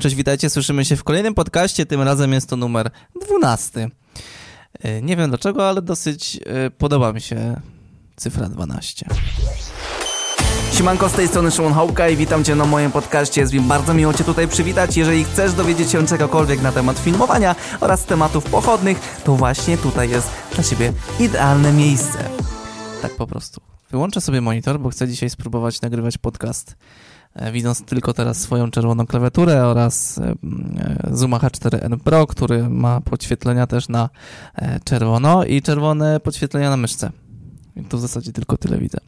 Cześć, witajcie, słyszymy się w kolejnym podcaście, tym razem jest to numer 12. E, nie wiem dlaczego, ale dosyć e, podoba mi się cyfra 12. Siemanko, z tej strony Szymon Hołka i witam Cię na moim podcaście. Jest mi bardzo miło Cię tutaj przywitać. Jeżeli chcesz dowiedzieć się czegokolwiek na temat filmowania oraz tematów pochodnych, to właśnie tutaj jest dla Ciebie idealne miejsce. Tak po prostu. Wyłączę sobie monitor, bo chcę dzisiaj spróbować nagrywać podcast widząc tylko teraz swoją czerwoną klawiaturę oraz e, Zoom H4n Pro, który ma podświetlenia też na e, czerwono i czerwone podświetlenia na myszce. I tu w zasadzie tylko tyle widzę.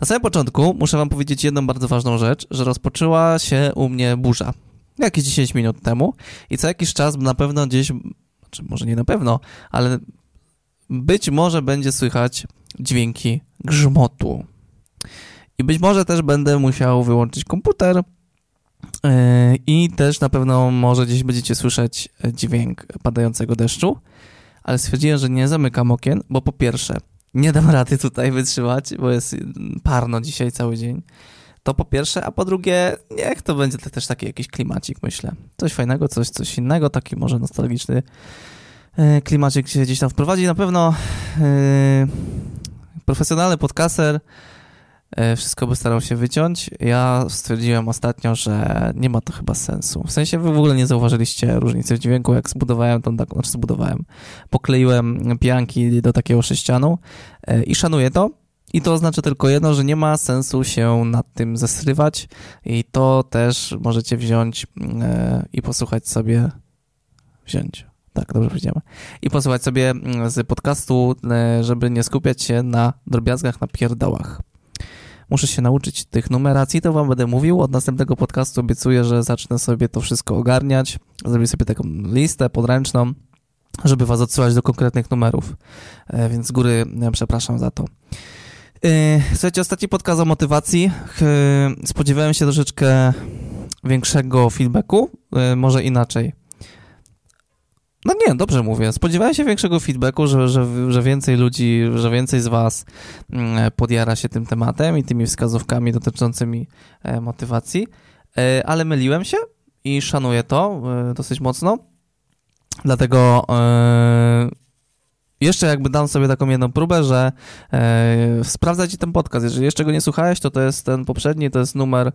Na samym początku muszę wam powiedzieć jedną bardzo ważną rzecz, że rozpoczęła się u mnie burza. Jakieś 10 minut temu i co jakiś czas na pewno gdzieś, znaczy może nie na pewno, ale być może będzie słychać dźwięki grzmotu. I być może też będę musiał wyłączyć komputer yy, i też na pewno może gdzieś będziecie słyszeć dźwięk padającego deszczu, ale stwierdziłem, że nie zamykam okien, bo po pierwsze nie dam rady tutaj wytrzymać, bo jest parno dzisiaj cały dzień. To po pierwsze, a po drugie, niech to będzie też taki jakiś klimacik, myślę. Coś fajnego, coś, coś innego, taki może nostalgiczny yy, klimacik się gdzieś tam wprowadzi. Na pewno yy, profesjonalny podcaster E, wszystko by starał się wyciąć. Ja stwierdziłem ostatnio, że nie ma to chyba sensu. W sensie wy w ogóle nie zauważyliście różnicy w dźwięku, jak zbudowałem tą taką, znaczy zbudowałem, pokleiłem pianki do takiego sześcianu e, i szanuję to. I to oznacza tylko jedno, że nie ma sensu się nad tym zasrywać i to też możecie wziąć e, i posłuchać sobie, wziąć, tak, dobrze powiedziałem, i posłuchać sobie z podcastu, żeby nie skupiać się na drobiazgach, na pierdałach. Muszę się nauczyć tych numeracji, to wam będę mówił. Od następnego podcastu obiecuję, że zacznę sobie to wszystko ogarniać. Zrobię sobie taką listę podręczną, żeby was odsyłać do konkretnych numerów. E, więc z góry e, przepraszam za to. E, słuchajcie, ostatni podcast o motywacji. Spodziewałem się troszeczkę większego feedbacku, może inaczej. No nie, dobrze mówię. Spodziewałem się większego feedbacku, że, że, że więcej ludzi, że więcej z Was mm, podjara się tym tematem i tymi wskazówkami dotyczącymi e, motywacji, e, ale myliłem się i szanuję to e, dosyć mocno. Dlatego jeszcze jakby dam sobie taką jedną próbę, że e, sprawdzajcie ten podcast. Jeżeli jeszcze go nie słuchałeś, to to jest ten poprzedni, to jest numer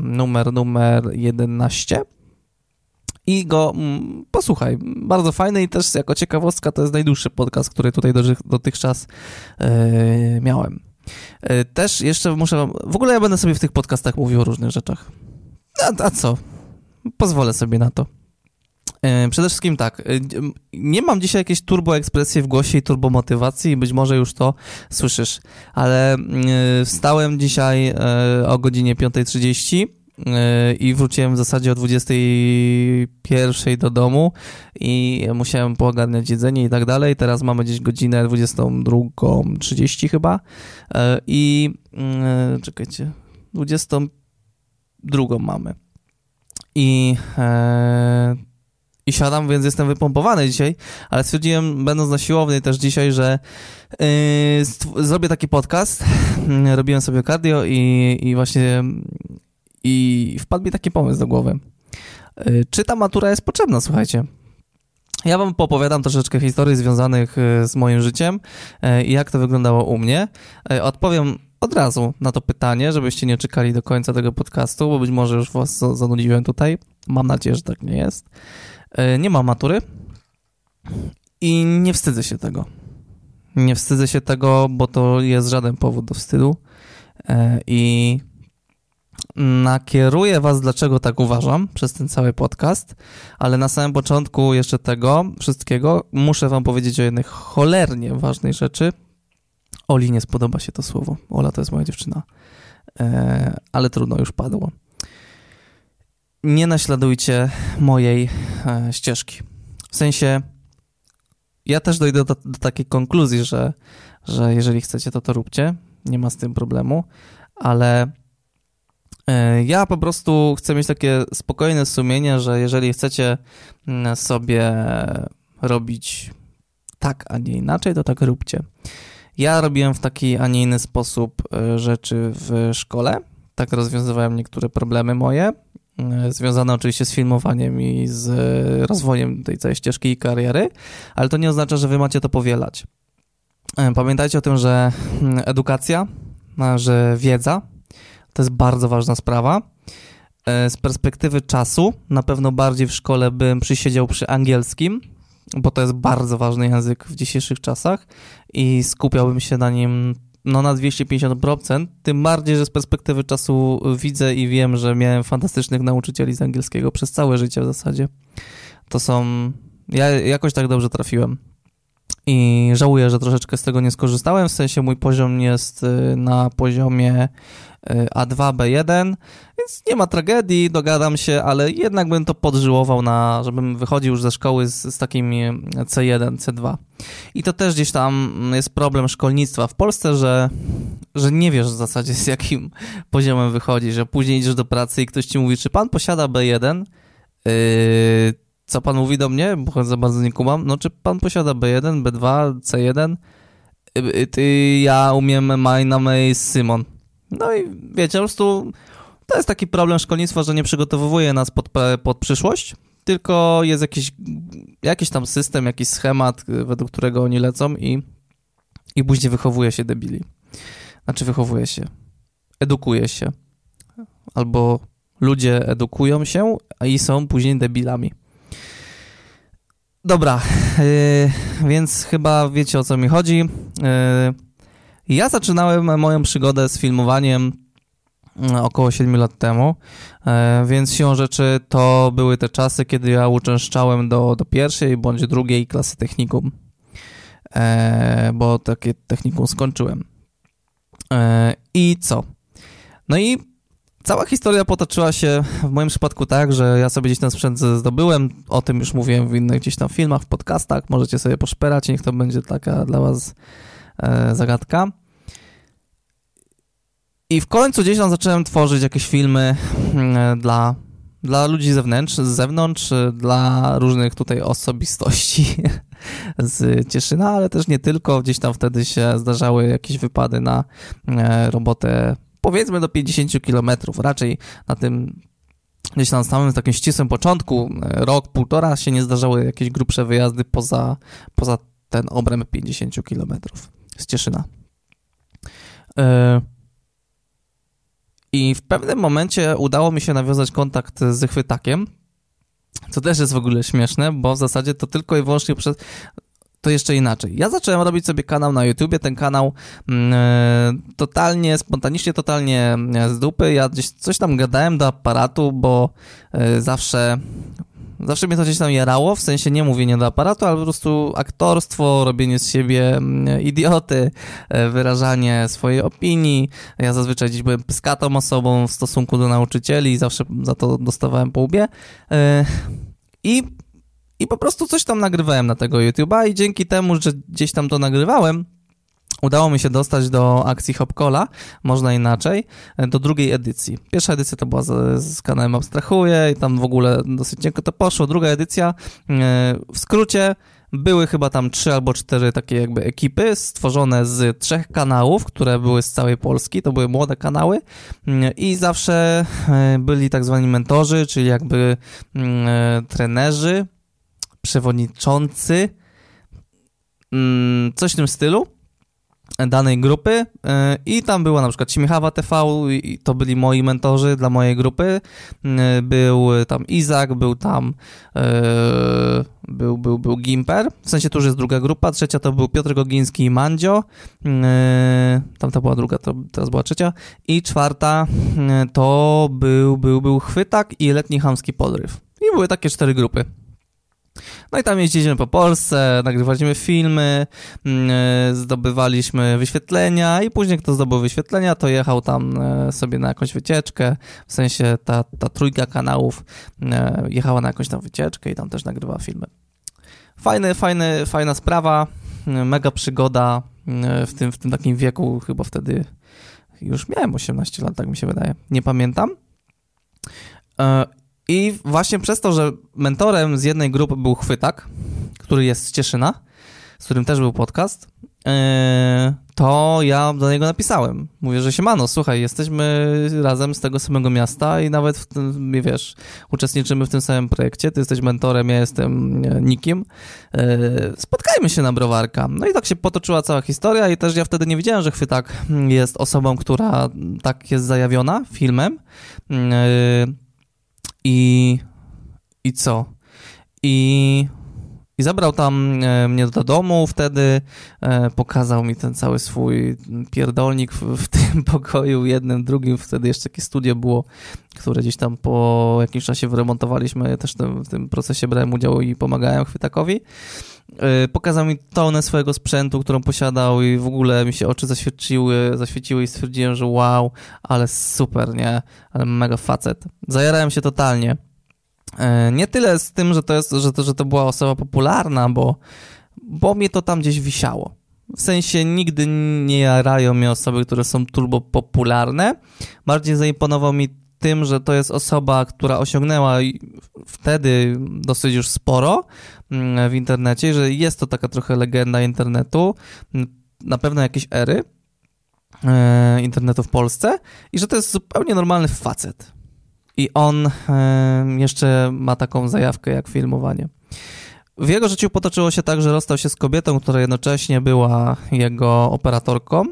numer numer 11 i go mm, posłuchaj. Bardzo fajny i też jako ciekawostka to jest najdłuższy podcast, który tutaj dotychczas yy, miałem. Yy, też jeszcze muszę W ogóle ja będę sobie w tych podcastach mówił o różnych rzeczach. A, a co? Pozwolę sobie na to. E, przede wszystkim tak, nie mam dzisiaj jakiejś turboekspresji w głosie i turbomotywacji, być może już to słyszysz, ale wstałem dzisiaj o godzinie 5.30 i wróciłem w zasadzie o 21 do domu i musiałem poogarniać jedzenie i tak dalej. Teraz mamy gdzieś godzinę 22.30 chyba e, i e, czekajcie, 22 mamy. I i siadam, więc jestem wypompowany dzisiaj, ale stwierdziłem, będąc na siłowni też dzisiaj, że yy, zrobię taki podcast. Robiłem sobie cardio i, i właśnie i wpadł mi taki pomysł do głowy. Y, czy ta matura jest potrzebna, słuchajcie? Ja wam opowiadam troszeczkę historii związanych y, z moim życiem y, i jak to wyglądało u mnie. Odpowiem od razu na to pytanie, żebyście nie czekali do końca tego podcastu, bo być może już was zanudziłem tutaj. Mam nadzieję, że tak nie jest. Nie mam matury i nie wstydzę się tego. Nie wstydzę się tego, bo to jest żaden powód do wstydu i nakieruję was, dlaczego tak uważam przez ten cały podcast, ale na samym początku jeszcze tego wszystkiego muszę wam powiedzieć o jednej cholernie ważnej rzeczy. Oli nie spodoba się to słowo. Ola to jest moja dziewczyna. E, ale trudno, już padło. Nie naśladujcie mojej e, ścieżki. W sensie, ja też dojdę do, do takiej konkluzji, że, że jeżeli chcecie, to to róbcie. Nie ma z tym problemu, ale ja po prostu chcę mieć takie spokojne sumienie, że jeżeli chcecie mm, sobie robić tak, a nie inaczej, to tak róbcie. Ja robiłem w taki, a nie inny sposób e, rzeczy w szkole. Tak rozwiązywałem niektóre problemy moje. związane oczywiście z filmowaniem i z rozwojem tej całej ścieżki i kariery, ale to nie oznacza, że wy macie to powielać. Pamiętajcie o tym, że mm, edukacja, że wiedza to jest bardzo ważna sprawa. Z perspektywy czasu, na pewno bardziej w szkole bym przysiedział przy angielskim, bo to jest bardzo ważny język w dzisiejszych czasach i skupiałbym się na nim no na 250%, tym bardziej, że z perspektywy czasu widzę i wiem, że miałem fantastycznych nauczycieli z angielskiego przez całe życie w zasadzie. To są... Ja jakoś tak dobrze trafiłem. I żałuję, że troszeczkę z tego nie skorzystałem, w sensie mój poziom jest y, na poziomie a2, B1, więc nie ma tragedii, dogadam się, ale jednak bym to podżyłował na, żebym wychodził już ze szkoły z, z takim C1, C2. I to też gdzieś tam jest problem szkolnictwa w Polsce, że, że nie wiesz w zasadzie z jakim poziomem wychodzi, że później idziesz do pracy i ktoś ci mówi, czy pan posiada B1? Yy, co pan mówi do mnie? Bo za bardzo nie kumam. No, czy pan posiada B1, B2, C1? Yy, ty, ja umiem My name is Simon. No i wiecie, po prostu to jest taki problem szkolnictwa, że nie przygotowuje nas pod, pod przyszłość, tylko jest jakiś, jakiś tam system, jakiś schemat, według którego oni lecą i, i później wychowuje się debili. Znaczy wychowuje się, edukuje się. Albo ludzie edukują się i są później debilami. Dobra, yy, więc chyba wiecie o co mi chodzi. Yy, ja zaczynałem moją przygodę z filmowaniem mm, około 7 lat temu, e, więc siłą rzeczy to były te czasy, kiedy ja uczęszczałem do, do pierwszej bądź drugiej klasy technikum, e, bo takie technikum skończyłem. E, I co? No i cała historia potoczyła się w moim przypadku tak, że ja sobie gdzieś ten sprzęt zdobyłem, o tym już mówiłem w innych gdzieś tam filmach, w podcastach, możecie sobie poszperać, niech to będzie taka dla was zagadka. I w końcu gdzieś tam zacząłem tworzyć jakieś filmy mm, dla, dla ludzi zewnętrz, z zewnątrz, dla różnych tutaj osobistości z Cieszyna, ale też nie tylko. Gdzieś tam wtedy się zdarzały jakieś wypady na e, robotę powiedzmy do 50 km, raczej na tym gdzieś tam samym takim ścisłym początku, e, rok, półtora się nie zdarzały jakieś grubsze wyjazdy poza, poza ten obręb 50 km z Cieszyna. E, i w pewnym momencie udało mi się nawiązać kontakt z chwytakiem, co też jest w ogóle śmieszne, bo w zasadzie to tylko i wyłącznie przez to jeszcze inaczej. Ja zacząłem robić sobie kanał na YouTubie, ten kanał e, totalnie, spontanicznie, totalnie z dupy. Ja gdzieś coś tam gadałem do aparatu, bo e, zawsze Zawsze mnie to gdzieś tam jarało, w sensie nie mówienie do aparatu, ale po prostu aktorstwo, robienie z siebie mm, idioty, e, wyrażanie swojej opinii. Ja zazwyczaj gdzieś byłem pyskatą osobą w stosunku do nauczycieli zawsze za to dostawałem po łbie. E, I, I po prostu coś tam nagrywałem na tego YouTube'a i dzięki temu, że gdzieś tam to nagrywałem, Udało mi się dostać do akcji Hopcola, można inaczej, do drugiej edycji. Pierwsza edycja to była z, z kanałem Abstrahuję i tam w ogóle dosyć cienko to poszło. Druga edycja, e, w skrócie, były chyba tam trzy albo cztery takie jakby ekipy stworzone z trzech kanałów, które były z całej Polski, to były młode kanały mm, i zawsze e, byli tak zwani mentorzy, czyli jakby mm, e, trenerzy, przewodniczący, mm, coś w tym stylu danej grupy e, i tam była na przykład Śmiechawa TV i to byli moi mentorzy dla mojej grupy. E, był tam Izak, był tam e, był, był, był Gimper, w sensie tu już jest druga grupa, trzecia to był Piotr Gogiński i Mandzio, tam to była druga, to teraz była trzecia i czwarta to był, był, był Chwytak i Letni Chamski Podryw. I były takie cztery grupy. No i tam jeździliśmy po Polsce, nagrywaliśmy filmy, mm, e, zdobywaliśmy wyświetlenia i później kto zdobył wyświetlenia, to jechał tam e, sobie na jakąś wycieczkę, w sensie ta, ta trójka kanałów e, jechała na jakąś tam wycieczkę i tam też nagrywała filmy. Fajny, fajny, fajna sprawa, mega przygoda w tym, w tym takim wieku, chyba wtedy już miałem 18 lat, tak mi się wydaje, nie pamiętam. I właśnie przez to, że mentorem z jednej grupy był Chwytak, który jest z Cieszyna, z którym też był podcast, e, to ja do niego napisałem. Mówię, że siemano, słuchaj, jesteśmy razem z tego samego miasta i nawet w tym, wiesz, uczestniczymy w tym samym projekcie, ty jesteś mentorem, ja jestem nikim. E, spotkajmy się na browarka. No i tak się potoczyła cała historia i też ja wtedy nie wiedziałem, że Chwytak jest osobą, która tak jest zajawiona filmem. I... I co? I i zabrał tam e, mnie do domu, wtedy e, pokazał mi ten cały swój pierdolnik w, w, tym pokoju, jednym, drugim. Wtedy jeszcze takie studio było, które gdzieś tam po jakimś czasie wyremontowaliśmy. Też w tym procesie brałem udział i pomagałem Chwytakowi. E, pokazał mi tonę swojego sprzętu, którą posiadał i w ogóle mi się oczy zaświeciły, zaświeciły i stwierdziłem, że wow, ale super, nie? Ale mega facet. Zajarałem się totalnie. E, nie tyle z tym, że to, jest, że to, że to była osoba popularna, bo, bo mnie to tam gdzieś wisiało. W sensie nigdy nie jarają mnie osoby, które są turbo popularne. Bardziej zaimponował mi tym, że to jest osoba, która osiągnęła wtedy dosyć już sporo w internecie, że jest to taka trochę legenda internetu, na pewno jakieś ery e, internetu w Polsce i że to jest zupełnie normalny facet. I on jeszcze ma taką zajawkę jak filmowanie. W jego życiu potoczyło się tak, że rozstał się z kobietą, która jednocześnie była jego operatorką,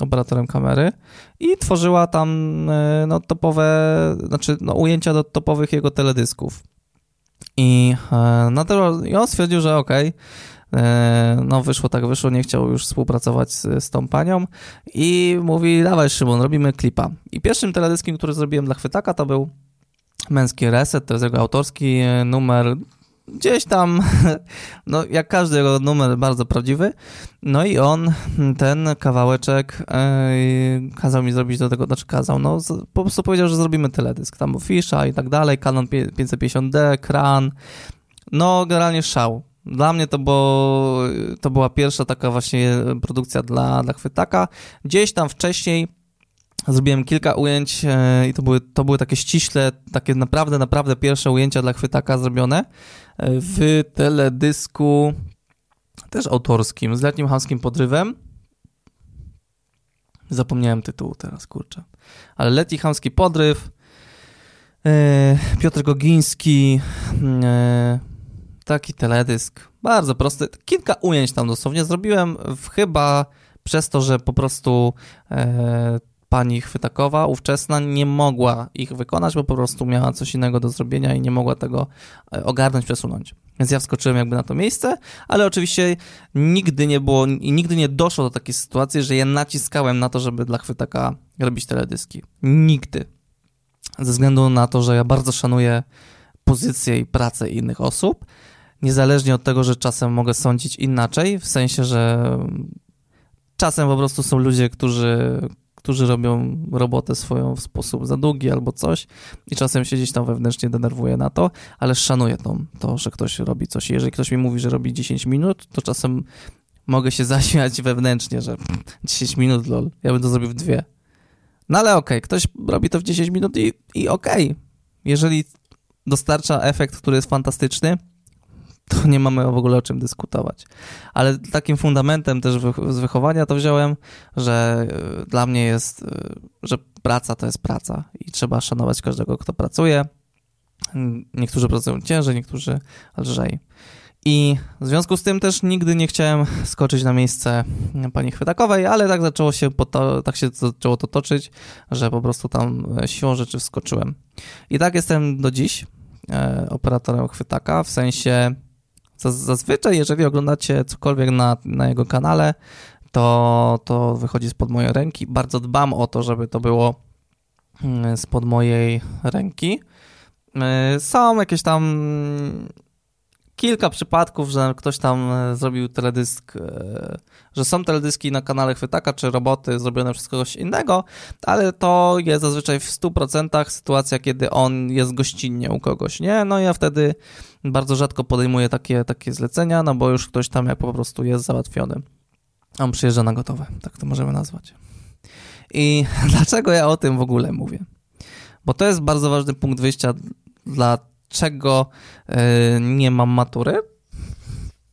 operatorem kamery i tworzyła tam e, no, topowe, znaczy no, ujęcia do topowych jego teledysków. I, e, no, to, i on stwierdził, że okej, okay, e, no wyszło tak wyszło, nie chciał już współpracować z, z tą panią i mówi, dawaj Szymon, robimy klipa. I pierwszym teledyskiem, który zrobiłem dla Chwytaka to był Męski Reset, to jest jego autorski e, numer, gdzieś tam, no jak każdy jego numer, bardzo prawdziwy. No i on ten kawałeczek e, kazał mi zrobić do tego, znaczy kazał, no po prostu powiedział, że zrobimy teledysk. Tam Fisza i tak dalej, Canon 550D, kran. No generalnie szał. Dla mnie to, było, to była pierwsza taka właśnie produkcja dla, dla Chwytaka. Gdzieś tam wcześniej Zrobiłem kilka ujęć e, i to były, to były takie ściśle, takie naprawdę, naprawdę pierwsze ujęcia dla chwytaka zrobione w teledysku też autorskim, z letnim hamskim podrywem. Zapomniałem tytułu teraz, kurczę. Ale letni hamski podryw, e, Piotr Gogiński, taki teledysk, bardzo prosty. Kilka ujęć tam dosłownie zrobiłem chyba przez to, że po prostu pani chwytakowa, ówczesna, nie mogła ich wykonać, bo po prostu miała coś innego do zrobienia i nie mogła tego e, ogarnąć, przesunąć. Więc ja wskoczyłem jakby na to miejsce, ale oczywiście nigdy nie było i nigdy nie doszło do takiej sytuacji, że ja naciskałem na to, żeby dla chwytaka robić teledyski. Nigdy. Ze względu na to, że ja bardzo szanuję pozycję i pracę innych osób, niezależnie od tego, że czasem mogę sądzić inaczej, w sensie, że czasem po prostu są ludzie, którzy, którzy robią robotę swoją w sposób za długi albo coś i czasem się gdzieś tam wewnętrznie denerwuję na to, ale szanuję to, to, że ktoś robi coś. Jeżeli ktoś mi mówi, że robi 10 minut, to czasem mogę się zaśmiać wewnętrznie, że 10 minut, lol, ja bym to zrobił w dwie. No ale okej, okay, ktoś robi to w 10 minut i, i okej. Okay. Jeżeli dostarcza efekt, który jest fantastyczny, to nie mamy w ogóle o czym dyskutować. Ale takim fundamentem też z wychowania to wziąłem, że e, dla mnie jest, e, że praca to jest praca i trzeba szanować każdego, kto pracuje. Niektórzy pracują ciężej, niektórzy lżej. I w związku z tym też nigdy nie chciałem skoczyć na miejsce pani Chwytakowej, ale tak zaczęło się, tak się zaczęło to toczyć, że po prostu tam e, siłą rzeczy wskoczyłem. I tak jestem do dziś operatorem Chwytaka, w sensie Zazwyczaj, jeżeli oglądacie cokolwiek na, na jego kanale, to, to wychodzi spod mojej ręki. Bardzo dbam o to, żeby to było mm, spod mojej ręki. Y, są jakieś tam kilka przypadków, że ktoś tam e, zrobił teledysk, e, że są teledyski na kanale Chwytaka czy roboty zrobione przez kogoś innego, ale to jest zazwyczaj w 100% sytuacja, kiedy on jest gościnnie u kogoś, nie? No ja wtedy bardzo rzadko podejmuję takie, takie zlecenia, no bo już ktoś tam jak po prostu jest załatwiony. On przyjeżdża na gotowe, tak to możemy nazwać. I dlaczego ja o tym w ogóle mówię? Bo to jest bardzo ważny punkt wyjścia dla czego e, nie mam matury.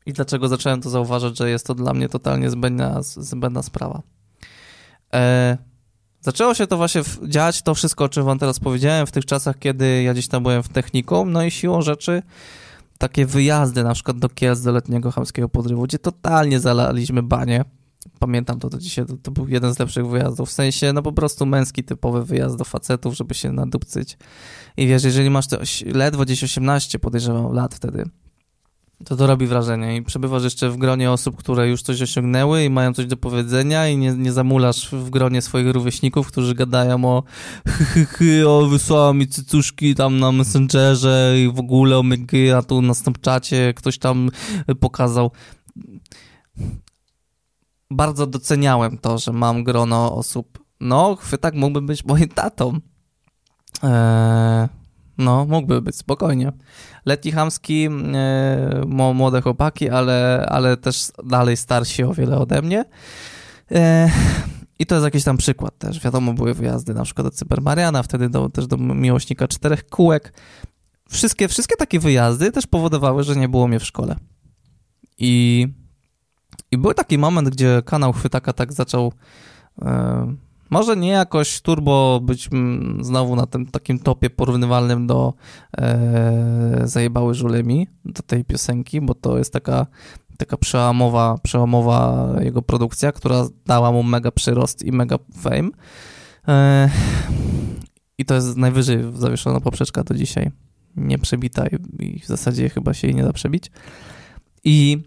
i dlaczego zacząłem to zauważać, że jest to dla mnie totalnie zbędna, zbędna sprawa. E, zaczęło się to właśnie dziać, to wszystko, o czym wam teraz powiedziałem, w tych czasach, kiedy ja gdzieś tam byłem w technikum, no i siłą rzeczy takie wyjazdy na przykład do Kielc, do letniego chamskiego podrywu, gdzie totalnie zalaliśmy banie. Pamiętam to do dzisiaj, to, to, był jeden z lepszych wyjazdów, w sensie no po prostu męski typowy wyjazd do facetów, żeby się nadupcyć. I wiesz, jeżeli masz te ledwo gdzieś 18, podejrzewam, lat wtedy, to to robi wrażenie i przebywasz jeszcze w gronie osób, które już coś osiągnęły i mają coś do powiedzenia i nie, nie zamulasz w gronie swoich rówieśników, którzy gadają o o wysłała mi cycuszki tam na Messengerze i w ogóle o mygy, a tu na Snapchacie ktoś tam pokazał. Bardzo doceniałem to, że mam grono osób, no, tak mógłby być moim tatą. Eee, no, mógłby być, spokojnie. Letni Hamski, e, młode chłopaki, ale, ale też dalej starsi o wiele ode mnie. E, I to jest jakiś tam przykład też. Wiadomo, były wyjazdy na przykład do Cybermariana, wtedy do, też do Miłośnika Czterech Kółek. Wszystkie, wszystkie takie wyjazdy też powodowały, że nie było mnie w szkole. I, i był taki moment, gdzie kanał Chwytaka tak zaczął e, może nie jakoś turbo być mm, znowu na tym takim topie porównywalnym do e, Zajebały Żulemi, do tej piosenki, bo to jest taka taka przełamowa, przełamowa jego produkcja, która dała mu mega przyrost i mega fame. E, I to jest najwyżej zawieszona poprzeczka do dzisiaj. Nie przebita i, i w zasadzie chyba się jej nie da przebić. I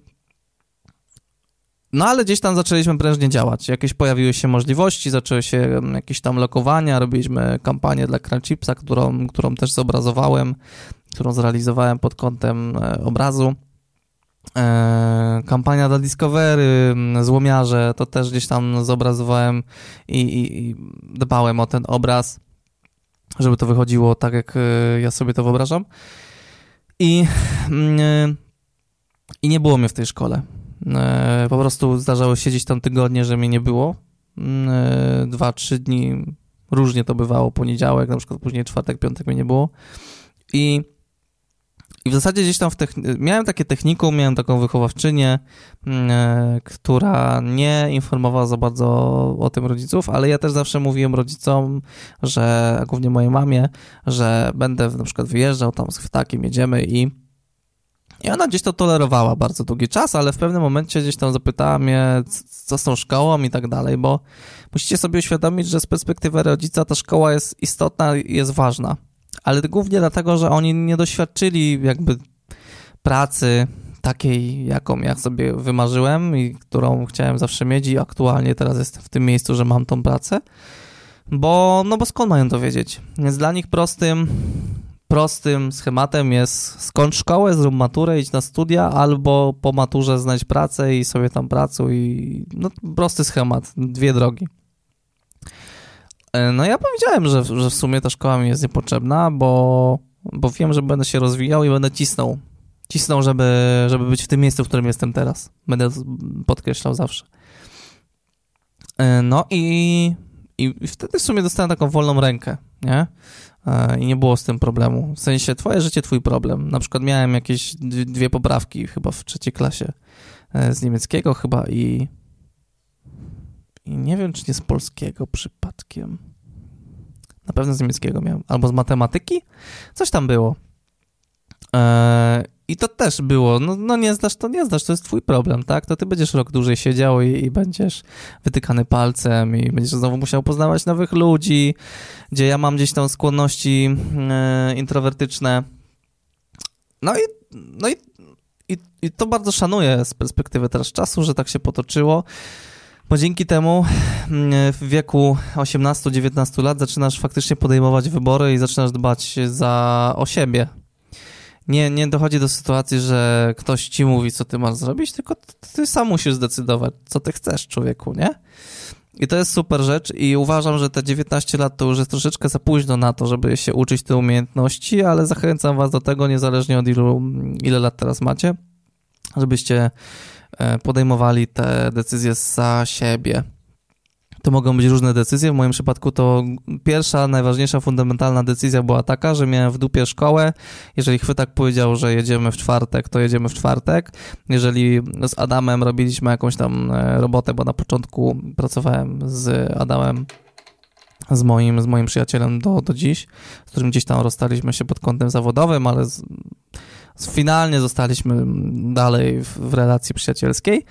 no ale gdzieś tam zaczęliśmy prężnie działać. Jakieś pojawiły się możliwości, zaczęły się mm, jakieś tam lokowania, robiliśmy kampanię dla Crunchipsa, którą, którą też zobrazowałem, którą zrealizowałem pod kątem e, obrazu. E, kampania dla Discovery, mm, Złomiarze, to też gdzieś tam zobrazowałem i, i, i dbałem o ten obraz, żeby to wychodziło tak, jak e, ja sobie to wyobrażam. I, mm, i nie było mnie w tej szkole. E, po prostu zdarzało się siedzieć tam tygodnie, że mnie nie było. Mm, e, dwa, trzy dni różnie to bywało. Poniedziałek, na przykład później czwartek, piątek mnie nie było. I, i w zasadzie gdzieś tam w techni- miałem takie technikum, miałem taką wychowawczynię, mm, e, która nie informowała za bardzo o tym rodziców, ale ja też zawsze mówiłem rodzicom, że, a głównie mojej mamie, że będę na przykład wyjeżdżał tam z chwytakiem, jedziemy i i ona gdzieś to tolerowała bardzo długi czas, ale w pewnym momencie gdzieś tam zapytała mnie, co z tą szkołą i tak dalej, bo musicie sobie uświadomić, że z perspektywy rodzica ta szkoła jest istotna i jest ważna. Ale głównie dlatego, że oni nie doświadczyli jakby pracy takiej, jaką ja sobie wymarzyłem i którą chciałem zawsze mieć i aktualnie teraz jestem w tym miejscu, że mam tą pracę. Bo, no bo skąd mają to wiedzieć? Więc dla nich prostym prostym schematem jest skończ szkołę, zrób maturę, idź na studia, albo po maturze znajdź pracę i sobie tam pracuj. No, prosty schemat, dwie drogi. E, no ja powiedziałem, że, że w sumie ta szkoła mi jest niepotrzebna, bo, bo wiem, że będę się rozwijał i będę cisnął. Cisnął, żeby, żeby być w tym miejscu, w którym jestem teraz. Będę podkreślał zawsze. E, no i, i wtedy w sumie dostałem taką wolną rękę, nie? E, i nie było z tym problemu. W sensie, twoje życie, twój problem. Na przykład miałem jakieś dwie poprawki chyba w trzeciej klasie e, z niemieckiego chyba i, i nie wiem, czy nie z polskiego przypadkiem. Na pewno z niemieckiego miałem. Albo z matematyki? Coś tam było. E, I to też było, no, no, nie zdasz, to nie zdasz, to jest twój problem, tak? To ty będziesz rok dłużej siedział i, i, będziesz wytykany palcem i będziesz znowu musiał poznawać nowych ludzi, gdzie ja mam gdzieś tam skłonności e, introwertyczne. No i, no i, i, i to bardzo szanuję z perspektywy teraz czasu, że tak się potoczyło. Bo dzięki temu mm, w wieku 18-19 lat zaczynasz faktycznie podejmować wybory i zaczynasz dbać za, o siebie, nie, nie dochodzi do sytuacji, że ktoś ci mówi, co ty masz zrobić, tylko ty sam musisz zdecydować, co ty chcesz, człowieku, nie? I to jest super rzecz i uważam, że te 19 lat to już jest troszeczkę za późno na to, żeby się uczyć tej umiejętności, ale zachęcam was do tego, niezależnie od ilu, ile lat teraz macie, żebyście e, podejmowali te decyzje za siebie. To mogą być różne decyzje. W moim przypadku to pierwsza, najważniejsza, fundamentalna decyzja była taka, że miałem w dupie szkołę. Jeżeli chwytak powiedział, że jedziemy w czwartek, to jedziemy w czwartek. Jeżeli z Adamem robiliśmy jakąś tam e, robotę, bo na początku pracowałem z Adamem z moim, z moim przyjacielem do, do dziś, z którym gdzieś tam rozstaliśmy się pod kątem zawodowym, ale z, z finalnie zostaliśmy dalej w, w relacji przyjacielskiej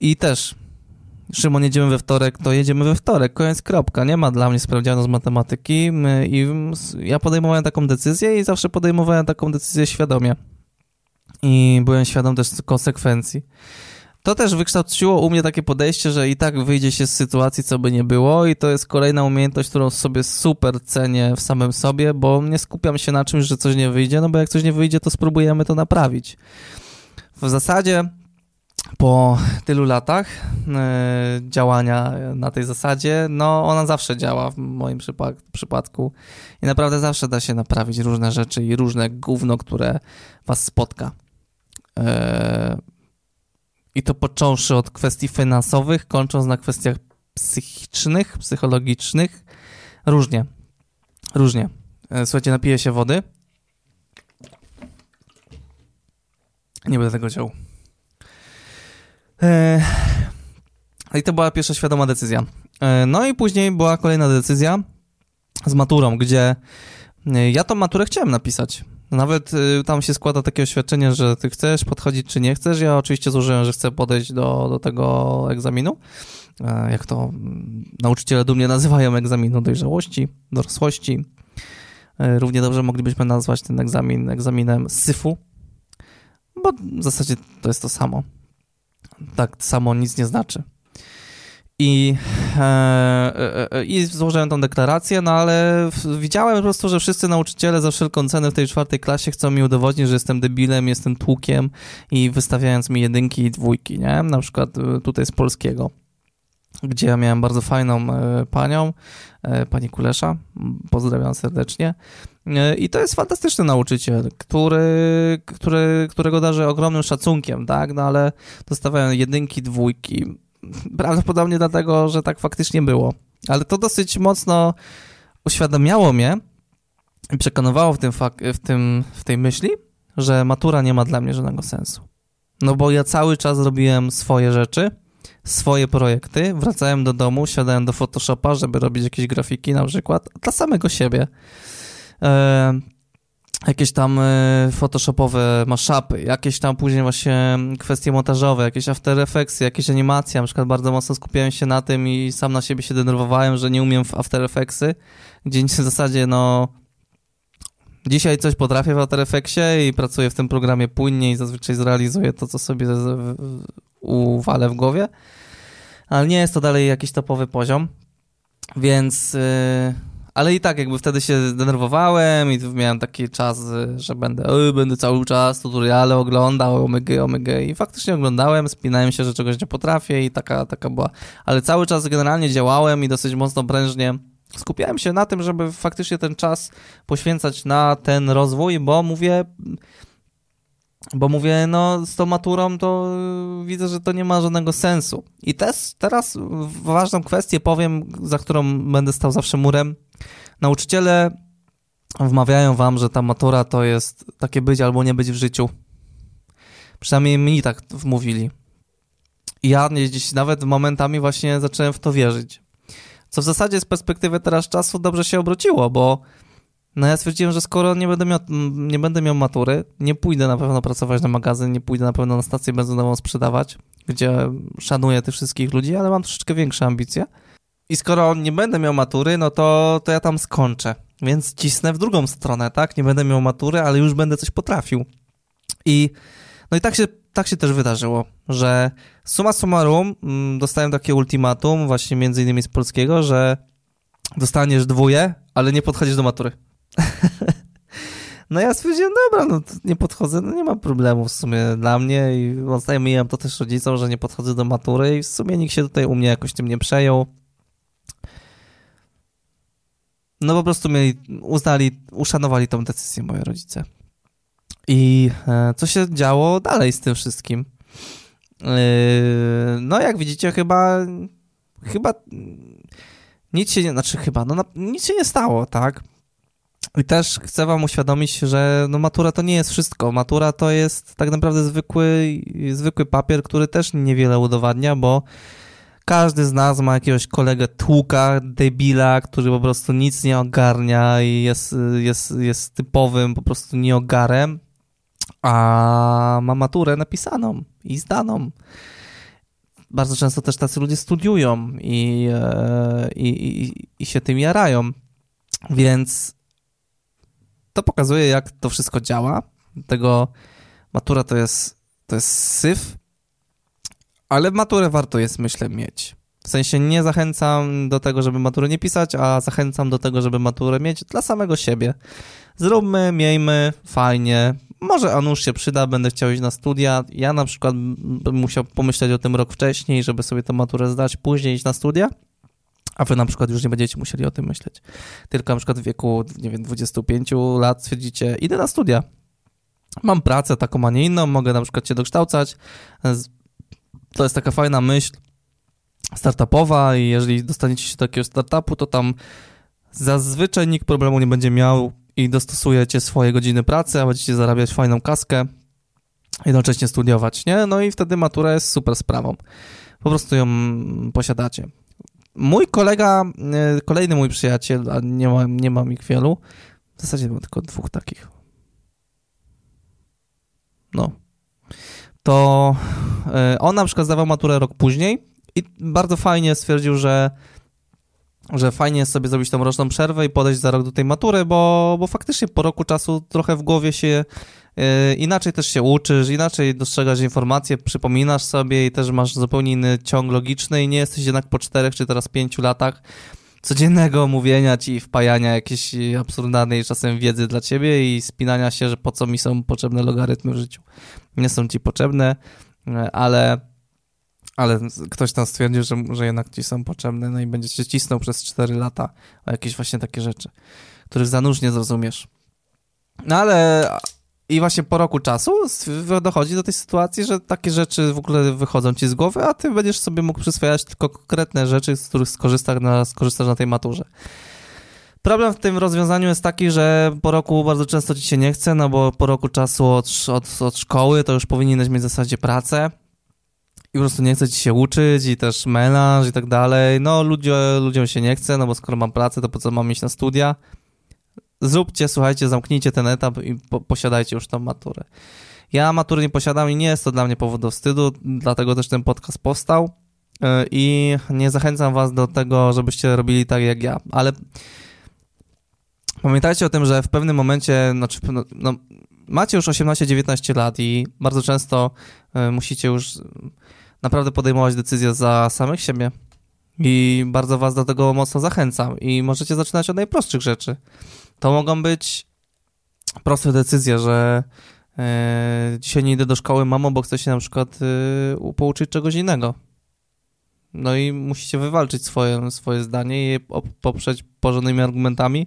i też Szymon, jedziemy we wtorek, to jedziemy we wtorek, koniec, kropka. Nie ma dla mnie sprawdzianu z matematyki i ja podejmowałem taką decyzję i zawsze podejmowałem taką decyzję świadomie. I byłem świadom też konsekwencji. To też wykształciło u mnie takie podejście, że i tak wyjdzie się z sytuacji, co by nie było, i to jest kolejna umiejętność, którą sobie super cenię w samym sobie, bo nie skupiam się na czymś, że coś nie wyjdzie, no bo jak coś nie wyjdzie, to spróbujemy to naprawić. W zasadzie po tylu latach e, działania na tej zasadzie, no ona zawsze działa w moim przypadku i naprawdę zawsze da się naprawić różne rzeczy i różne gówno, które was spotka. E, I to począwszy od kwestii finansowych, kończąc na kwestiach psychicznych, psychologicznych, różnie, różnie. E, słuchajcie, napiję się wody. Nie będę tego chciał. E, I to była pierwsza świadoma decyzja. E, no i później była kolejna decyzja z maturą, gdzie e, ja tą maturę chciałem napisać. Nawet tam się składa takie oświadczenie, że ty chcesz podchodzić czy nie chcesz. Ja oczywiście złożyłem, że chcę podejść do, do tego egzaminu. Jak to mm, nauczyciele dumnie nazywają egzaminu dojrzałości, dorosłości. Równie dobrze moglibyśmy nazwać ten egzamin egzaminem syfu, bo w zasadzie to jest to samo tak samo nic nie znaczy. I, e, e, e, I złożyłem tą deklarację, no ale widziałem po prostu, że wszyscy nauczyciele za wszelką cenę w tej czwartej klasie chcą mi udowodnić, że jestem debilem, jestem tłukiem i wystawiając mi jedynki i dwójki, nie? Na przykład e, tutaj z polskiego, gdzie ja miałem bardzo fajną e, panią, e, pani Kulesza, pozdrawiam serdecznie, i to jest fantastyczny nauczyciel, który, który, którego darzę ogromnym szacunkiem, tak? No ale dostawałem jedynki, dwójki. Prawdopodobnie dlatego, że tak faktycznie było. Ale to dosyć mocno uświadamiało mnie i przekonywało w, tym w, tym, w tej myśli, że matura nie ma dla mnie żadnego sensu. No bo ja cały czas robiłem swoje rzeczy, swoje projekty, wracałem do domu, siadałem do Photoshopa, żeby robić jakieś grafiki na przykład dla samego siebie. E, jakieś tam e, photoshopowe mashupy, jakieś tam później właśnie kwestie montażowe, jakieś After Effects, jakieś animacje, na przykład bardzo mocno skupiałem się na tym i sam na siebie się denerwowałem, że nie umiem w After Effectsy, gdzie w zasadzie no dzisiaj coś potrafię w After Effectsie i pracuję w tym programie płynnie i zazwyczaj zrealizuję to, co sobie uwalę w głowie, ale nie jest to dalej jakiś topowy poziom, więc... Yy ale i tak jakby wtedy się zdenerwowałem i miałem taki czas, że będę, będę cały czas tutoriale oglądał, omega, omega i faktycznie oglądałem, spinałem się, że czegoś nie potrafię i taka, taka była, ale cały czas generalnie działałem i dosyć mocno prężnie skupiałem się na tym, żeby faktycznie ten czas poświęcać na ten rozwój, bo mówię, bo mówię, no z tą maturą to widzę, że to nie ma żadnego sensu. I też teraz ważną kwestię powiem, za którą będę stał zawsze murem. Nauczyciele wmawiają wam, że ta matura to jest takie być albo nie być w życiu. Przynajmniej mi tak wmówili. I ja gdzieś nawet momentami właśnie zacząłem w to wierzyć. Co w zasadzie z perspektywy teraz czasu dobrze się obróciło, bo no ja stwierdziłem, że skoro nie będę, miał, nie będę miał matury, nie pójdę na pewno pracować na magazyn, nie pójdę na pewno na stację benzynową sprzedawać, gdzie szanuję tych wszystkich ludzi, ale mam troszeczkę większe ambicje. I skoro nie będę miał matury, no to, to ja tam skończę. Więc cisnę w drugą stronę, tak? Nie będę miał matury, ale już będę coś potrafił. I no i tak się, tak się też wydarzyło, że suma summarum mm, dostałem takie ultimatum właśnie między innymi z polskiego, że dostaniesz dwóje, ale nie podchodzisz do matury. No ja stwierdziłem, dobra, no nie podchodzę, no nie ma problemu w sumie dla mnie i oznajmiłem to też rodzicom, że nie podchodzę do matury i w sumie nikt się tutaj u mnie jakoś tym nie przejął. No po prostu mieli, uznali, uszanowali tą decyzję moi rodzice. I e, co się działo dalej z tym wszystkim? E, no jak widzicie chyba chyba nic się nie, znaczy chyba, no nic się nie stało, tak? I też chcę wam uświadomić, że no matura to nie jest wszystko. Matura to jest tak naprawdę zwykły, zwykły papier, który też niewiele udowadnia, bo każdy z nas ma jakiegoś kolegę tłuka, debila, który po prostu nic nie ogarnia i jest, jest, jest typowym po prostu nieogarem, a ma maturę napisaną i zdaną. Bardzo często też tacy ludzie studiują i, e, i, i, i się tym jarają, więc to pokazuje, jak to wszystko działa. Tego matura to jest, to jest syf, ale maturę warto jest, myślę, mieć. W sensie nie zachęcam do tego, żeby maturę nie pisać, a zachęcam do tego, żeby maturę mieć dla samego siebie. Zróbmy, miejmy, fajnie. Może a nuż się przyda, będę chciał iść na studia. Ja na przykład bym musiał pomyśleć o tym rok wcześniej, żeby sobie tę maturę zdać, później iść na studia. A wy na przykład już nie będziecie musieli o tym myśleć. Tylko na przykład w wieku, nie wiem, 25 lat stwierdzicie, idę na studia. Mam pracę taką, a nie inną, mogę na przykład się dokształcać. To jest taka fajna myśl startupowa i jeżeli dostaniecie się do takiego startupu, to tam zazwyczaj nikt problemu nie będzie miał i dostosujecie swoje godziny pracy, a będziecie zarabiać fajną kaskę, jednocześnie studiować, nie? No i wtedy matura jest super sprawą. Po prostu ją posiadacie. Mój kolega, e, kolejny mój przyjaciel, a nie, ma, nie mam ich wielu, w zasadzie mam tylko dwóch takich. No. To e, on na przykład zdawał maturę rok później i bardzo fajnie stwierdził, że że fajnie jest sobie zrobić tą roczną przerwę i podejść za rok do tej matury, bo, bo faktycznie po roku czasu trochę w głowie się inaczej też się uczysz, inaczej dostrzegasz informacje, przypominasz sobie i też masz zupełnie inny ciąg logiczny i nie jesteś jednak po czterech czy teraz pięciu latach codziennego mówienia ci i wpajania jakiejś absurdalnej czasem wiedzy dla ciebie i spinania się, że po co mi są potrzebne logarytmy w życiu. Nie są ci potrzebne, e, ale ale ktoś tam stwierdził, że, że jednak ci są potrzebne, no i będzie cię cisnął przez 4 lata o jakieś właśnie takie rzeczy, których za nóż nie zrozumiesz. No ale i właśnie po roku czasu dochodzi do tej sytuacji, że takie rzeczy w ogóle wychodzą ci z głowy, a ty będziesz sobie mógł przyswajać tylko konkretne rzeczy, z których skorzystasz na, skorzystasz na tej maturze. Problem w tym rozwiązaniu jest taki, że po roku bardzo często ci się nie chce, no bo po roku czasu od, od, od szkoły to już powinieneś mieć w zasadzie pracę, i po prostu nie chce ci się uczyć i też melanż i tak dalej. No ludzie, ludziom się nie chce, no bo skoro mam pracę, to po co mam iść na studia? Zróbcie, słuchajcie, zamknijcie ten etap i po posiadajcie już tą maturę. Ja matury nie posiadam i nie jest to dla mnie powód do wstydu, dlatego też ten podcast powstał e, i nie zachęcam was do tego, żebyście robili tak jak ja, ale pamiętajcie o tym, że w pewnym momencie, znaczy, no, no macie już 18-19 lat i bardzo często y, musicie już naprawdę podejmować decyzje za samych siebie. I bardzo was do tego mocno zachęcam. I możecie zaczynać od najprostszych rzeczy. To mogą być proste decyzje, że e, dzisiaj nie idę do szkoły, mamo, bo chcę się na przykład e, pouczyć czegoś innego. No i musicie wywalczyć swoje, swoje zdanie i je poprzeć porządnymi argumentami,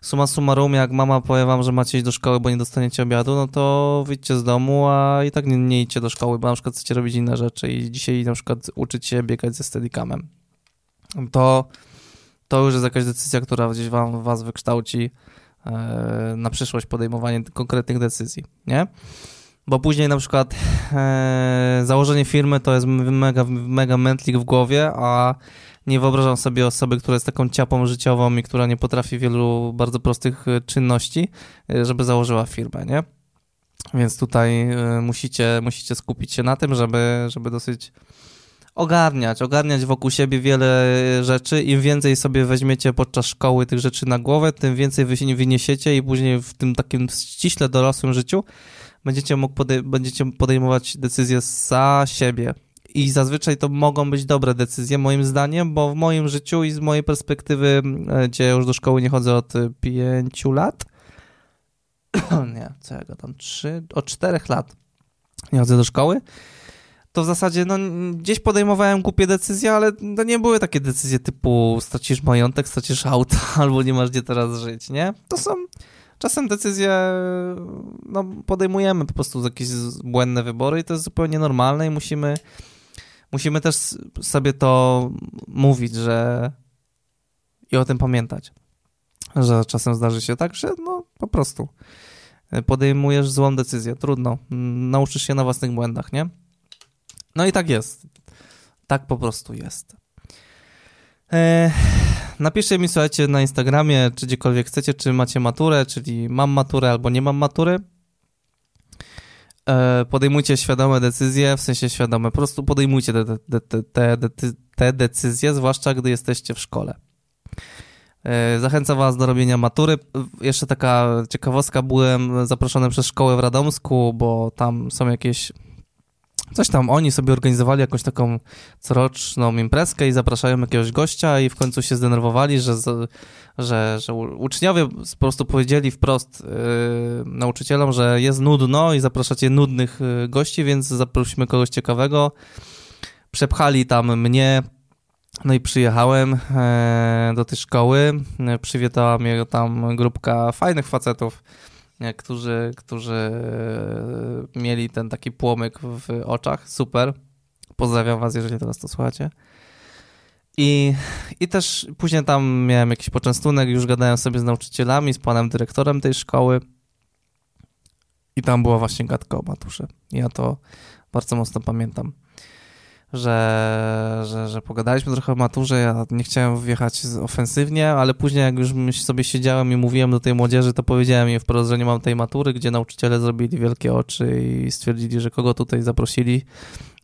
suma summarum, jak mama powie wam, że macie iść do szkoły, bo nie dostaniecie obiadu, no to wyjdźcie z domu, a i tak nie, nie idźcie do szkoły, bo na przykład chcecie robić inne rzeczy i dzisiaj na przykład uczyć się biegać ze steadicamem. To, to już jest jakaś decyzja, która gdzieś wam, was wykształci e, na przyszłość podejmowanie konkretnych decyzji, nie? Bo później na przykład e, założenie firmy to jest mega, mega mętlik w głowie, a nie wyobrażam sobie osoby, która jest taką ciapą życiową i która nie potrafi wielu bardzo prostych e, czynności, żeby założyła firmę, nie? Więc tutaj musicie, musicie skupić się na tym, żeby, żeby dosyć ogarniać, ogarniać wokół siebie wiele rzeczy. Im więcej sobie weźmiecie podczas szkoły tych rzeczy na głowę, tym więcej wy się wyniesiecie i później w tym takim ściśle dorosłym życiu będziecie, mógł podej będziecie podejmować decyzje za siebie, i zazwyczaj to mogą być dobre decyzje, moim zdaniem, bo w moim życiu i z mojej perspektywy, e, gdzie już do szkoły nie chodzę od pięciu lat, nie, co ja tam, trzy, od czterech lat nie chodzę do szkoły, to w zasadzie no, gdzieś podejmowałem głupie decyzje, ale to nie były takie decyzje typu stracisz majątek, stracisz auto, albo nie masz gdzie teraz żyć, nie? To są czasem decyzje no, podejmujemy po prostu jakieś błędne wybory i to jest zupełnie normalne i musimy musimy też sobie to mówić, że i o tym pamiętać, że czasem zdarzy się tak, że no po prostu podejmujesz złą decyzję, trudno, nauczysz się na własnych błędach, nie? No i tak jest. Tak po prostu jest. Eee, napiszcie mi, słuchajcie, na Instagramie, czy gdziekolwiek chcecie, czy macie maturę, czyli mam maturę albo nie mam matury. Eee, podejmujcie świadome decyzje, w sensie świadome, po prostu podejmujcie te, te, te, te, decyzje, zwłaszcza gdy jesteście w szkole. Eee, zachęcam Was do robienia matury. Jeszcze taka ciekawostka, byłem zaproszony przez szkołę w Radomsku, bo tam są jakieś Coś tam oni sobie organizowali jakąś taką coroczną imprezkę i zapraszają jakiegoś gościa i w końcu się zdenerwowali, że, że, że uczniowie po prostu powiedzieli wprost yy, nauczycielom, że jest nudno i zapraszacie nudnych yy, gości, więc zaprosimy kogoś ciekawego. Przepchali tam mnie, no i przyjechałem yy, do tej szkoły. Przywitała mnie tam grupka fajnych facetów którzy, którzy e, mieli ten taki płomyk w oczach. Super. Pozdrawiam was, jeżeli teraz to słuchacie. I, I też później tam miałem jakiś poczęstunek, już gadałem sobie z nauczycielami, z panem dyrektorem tej szkoły. I tam była właśnie gadka o maturze. Ja to bardzo mocno pamiętam że, że, że pogadaliśmy trochę o maturze, ja nie chciałem wjechać ofensywnie, ale później jak już sobie siedziałem i mówiłem do tej młodzieży, to powiedziałem im wprost, że nie mam tej matury, gdzie nauczyciele zrobili wielkie oczy i stwierdzili, że kogo tutaj zaprosili,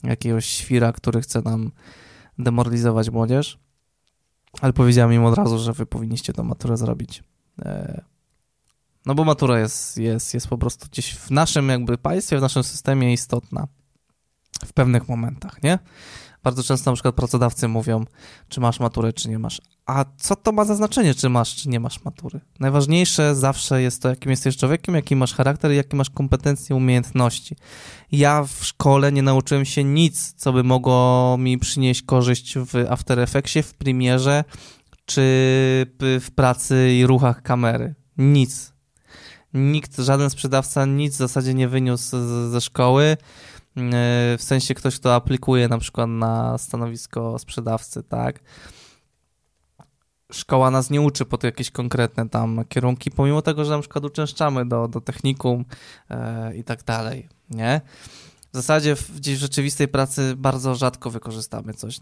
jakiegoś świra, który chce nam demoralizować młodzież. Ale powiedziałem im od razu, że wy powinniście tę maturę zrobić. E, no bo matura jest, jest, jest po prostu gdzieś w naszym jakby państwie, w naszym systemie istotna w pewnych momentach, nie? Bardzo często na przykład pracodawcy mówią, czy masz maturę, czy nie masz. A co to ma za znaczenie, czy masz, czy nie masz matury? Najważniejsze zawsze jest to, jakim jesteś człowiekiem, jaki masz charakter jakie masz kompetencje, umiejętności. Ja w szkole nie nauczyłem się nic, co by mogło mi przynieść korzyść w After Effectsie, w Premierze, czy w pracy i ruchach kamery. Nic. Nikt, żaden sprzedawca nic w zasadzie nie wyniósł ze szkoły w sensie ktoś, kto aplikuje na przykład na stanowisko sprzedawcy, tak? Szkoła nas nie uczy po to jakieś konkretne tam kierunki, pomimo tego, że na przykład uczęszczamy do, do technikum e, i tak dalej, nie? W zasadzie w, gdzieś w rzeczywistej pracy bardzo rzadko wykorzystamy coś.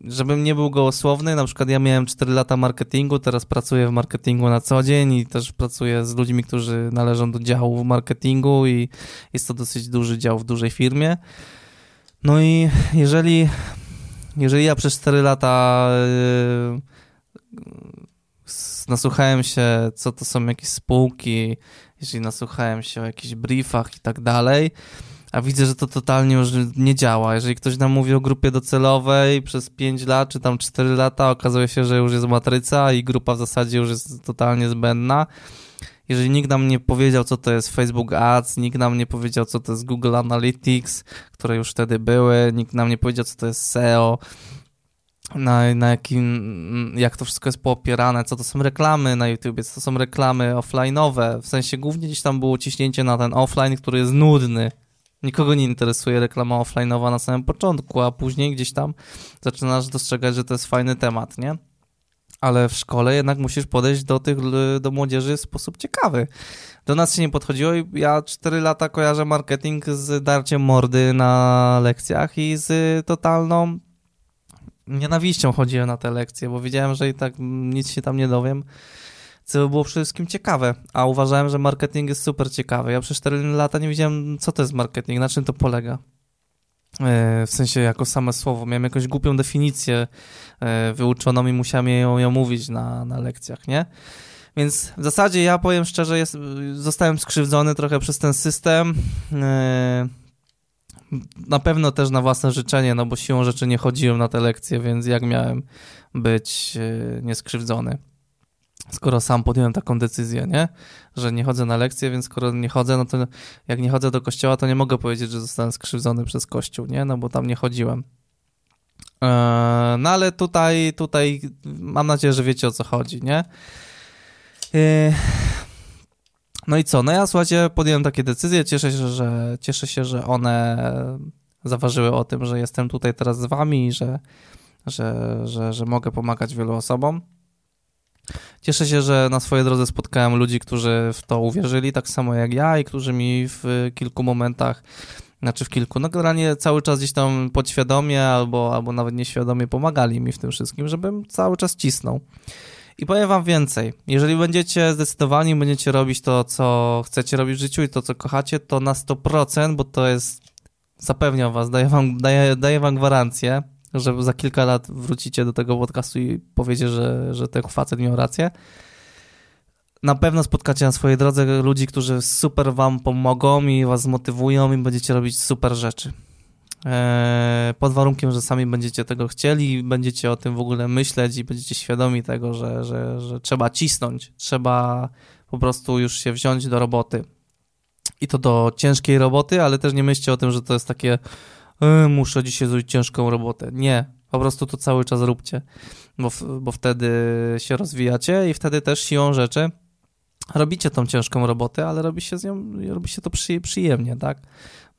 Żebym nie był gołosłowny, na przykład ja miałem 4 lata marketingu, teraz pracuję w marketingu na co dzień i też pracuję z ludźmi, którzy należą do działu marketingu i jest to dosyć duży dział w dużej firmie. No i jeżeli, jeżeli ja przez 4 lata yy, nasłuchałem się, co to są jakieś spółki, jeżeli nasłuchałem się o jakichś briefach i tak dalej, a widzę, że to totalnie już nie działa. Jeżeli ktoś nam mówi o grupie docelowej przez 5 lat, czy tam 4 lata, okazuje się, że już jest matryca i grupa w zasadzie już jest totalnie zbędna. Jeżeli nikt nam nie powiedział, co to jest Facebook Ads, nikt nam nie powiedział, co to jest Google Analytics, które już wtedy były, nikt nam nie powiedział, co to jest SEO, na, na jakim, jak to wszystko jest poopierane, co to są reklamy na YouTube, co to są reklamy offline'owe, w sensie głównie gdzieś tam było ciśnięcie na ten offline, który jest nudny, Nikogo nie interesuje reklama offline'owa na samym początku, a później gdzieś tam zaczynasz dostrzegać, że to jest fajny temat, nie? Ale w szkole jednak musisz podejść do tych, do młodzieży w sposób ciekawy. Do nas się nie podchodziło i ja 4 lata kojarzę marketing z darciem mordy na lekcjach i z totalną nienawiścią chodziłem na te lekcje, bo wiedziałem, że i tak nic się tam nie dowiem co było przede wszystkim ciekawe, a uważałem, że marketing jest super ciekawy. Ja przez 4 lata nie wiedziałem, co to jest marketing, na czym to polega. E, w sensie jako same słowo. Miałem jakąś głupią definicję e, wyuczoną i musiałem ją, ją mówić na, na lekcjach, nie? Więc w zasadzie ja powiem szczerze, jest, zostałem skrzywdzony trochę przez ten system. E, na pewno też na własne życzenie, no bo siłą rzeczy nie chodziłem na te lekcje, więc jak miałem być nieskrzywdzony skoro sam podjąłem taką decyzję, nie? Że nie chodzę na lekcje, więc skoro nie chodzę, no to jak nie chodzę do kościoła, to nie mogę powiedzieć, że zostałem skrzywdzony przez kościół, nie? No bo tam nie chodziłem. Eee, no ale tutaj, tutaj mam nadzieję, że wiecie o co chodzi, nie? Eee, no i co? No ja słuchajcie, podjąłem takie decyzje, cieszę się, że cieszę się, że one zaważyły o tym, że jestem tutaj teraz z wami i że, że, że, że mogę pomagać wielu osobom. Cieszę się, że na swojej drodze spotkałem ludzi, którzy w to uwierzyli, tak samo jak ja, i którzy mi w kilku momentach, znaczy w kilku, no generalnie cały czas gdzieś tam podświadomie albo, albo nawet nieświadomie pomagali mi w tym wszystkim, żebym cały czas cisnął. I powiem wam więcej. Jeżeli będziecie zdecydowani, będziecie robić to, co chcecie robić w życiu i to, co kochacie, to na 100%, bo to jest, zapewniam was, daję wam, daję, daję wam gwarancję, że za kilka lat wrócicie do tego podcastu i powiecie, że, że ten facet miał rację. Na pewno spotkacie na swojej drodze ludzi, którzy super wam pomogą i was zmotywują i będziecie robić super rzeczy. Eee, pod warunkiem, że sami będziecie tego chcieli, będziecie o tym w ogóle myśleć i będziecie świadomi tego, że, że, że trzeba cisnąć, trzeba po prostu już się wziąć do roboty. I to do ciężkiej roboty, ale też nie myślcie o tym, że to jest takie e, muszę dzisiaj zrobić ciężką robotę. Nie, po prostu to cały czas róbcie, bo, bo wtedy się rozwijacie i wtedy też siłą rzeczy robicie tą ciężką robotę, ale robi się z nią, robi się to przy, przyjemnie, tak?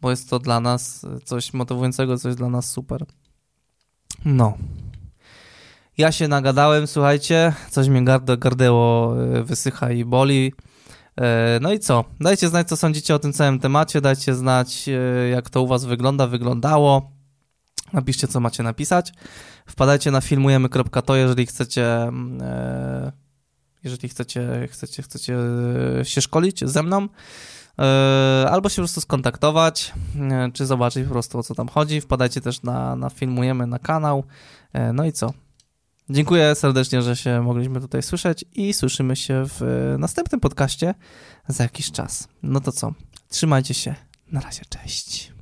Bo jest to dla nas coś motywującego, coś dla nas super. No. Ja się nagadałem, słuchajcie, coś mnie garde, gardeło e, wysycha i boli. E, no i co? Dajcie znać, co sądzicie o tym całym temacie, dajcie znać, e, jak to u was wygląda, wyglądało. Napiszcie, co macie napisać. Wpadajcie na filmujemy.to, jeżeli chcecie mm, jeżeli chcecie, chcecie, chcecie się szkolić ze mną, e, albo się po prostu skontaktować, e, czy zobaczyć po prostu o co tam chodzi. Wpadajcie też na, na Filmujemy na kanał. E, no i co? Dziękuję serdecznie, że się mogliśmy tutaj słyszeć i słyszymy się w następnym podcaście za jakiś czas. No to co? Trzymajcie się. Na razie, cześć.